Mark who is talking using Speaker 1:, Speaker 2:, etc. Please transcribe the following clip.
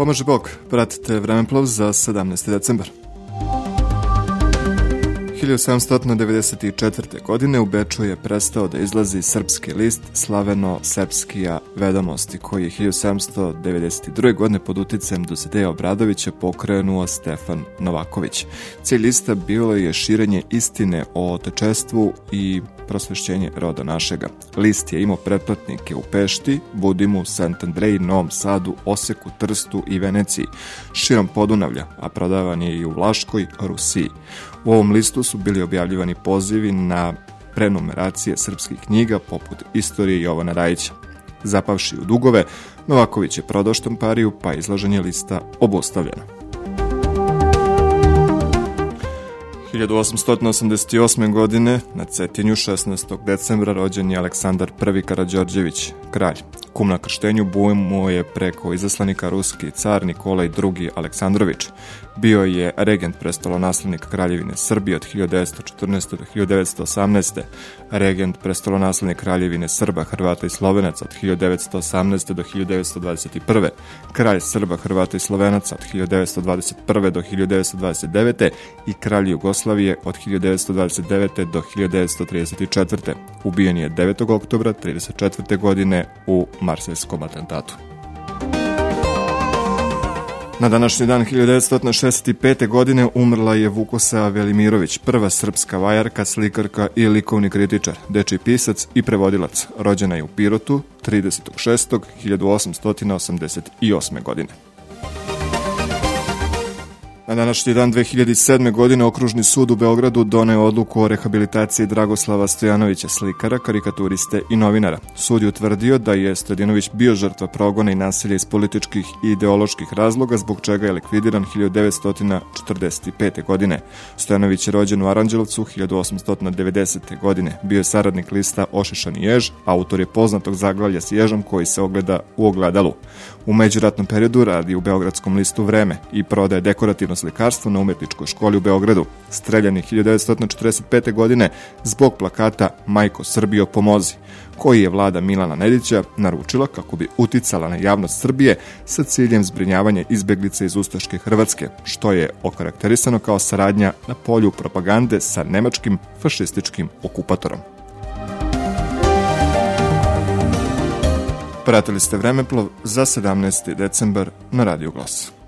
Speaker 1: Pomaže Bog, pratite Vremenplov za 17. decembar. 1794. godine u Beču je prestao da izlazi srpski list Slaveno-Sepskija vedomosti, koji je 1792. godine pod uticajem Dositeja Obradovića pokrenuo Stefan Novaković. Cilj lista bilo je širenje istine o otečestvu i prosvešćenje roda našega. List je imao pretplatnike u Pešti, Budimu, Sant Andreji, Novom Sadu, Oseku, Trstu i Veneciji, širom Podunavlja, a prodavan je i u Vlaškoj, Rusiji. U ovom listu su bili objavljivani pozivi na prenumeracije srpskih knjiga poput Istorije Jovana Rajića. Zapavši u dugove, Novaković je prodao štampariju, pa izlaženje lista obustavljeno. 1888. godine na Cetinju 16. decembra rođen je Aleksandar I. Karadžorđević, kralj. Kum na krštenju mu je preko izaslanika ruski car Nikolaj II. Aleksandrović. Bio je regent prestolonaslednika Kraljevine Srbije od 1914. do 1918. Regent prestolonaslednik Kraljevine Srba, Hrvata i Slovenaca od 1918. do 1921. Kralj Srba, Hrvata i Slovenaca od 1921. do 1929. i kralj Jugoslavije od 1929. do 1934. Ubijen je 9. oktobra 34. godine u Marsejskom atentatu. Na današnji dan 1965. godine umrla je Vukosa Velimirović, prva srpska vajarka, slikarka i likovni kritičar, deči pisac i prevodilac. Rođena je u Pirotu 36. 1888. godine. Na današnji dan 2007. godine Okružni sud u Beogradu doneo odluku o rehabilitaciji Dragoslava Stojanovića, slikara, karikaturiste i novinara. Sud je utvrdio da je Stojanović bio žrtva progona i nasilja iz političkih i ideoloških razloga, zbog čega je likvidiran 1945. godine. Stojanović je rođen u Aranđelovcu 1890. godine. Bio je saradnik lista Ošišani jež, autor je poznatog zaglavlja s ježom koji se ogleda u ogledalu. U međuratnom periodu radi u Beogradskom listu Vreme i prodaje dekorativno slikarstvo na umetničkoj školi u Beogradu. Streljan je 1945. godine zbog plakata Majko Srbijo pomozi, koji je vlada Milana Nedića naručila kako bi uticala na javnost Srbije sa ciljem zbrinjavanja izbeglice iz Ustaške Hrvatske, što je okarakterisano kao saradnja na polju propagande sa nemačkim fašističkim okupatorom. Pratili ste Vremeplov za 17. decembar na Radio Glas.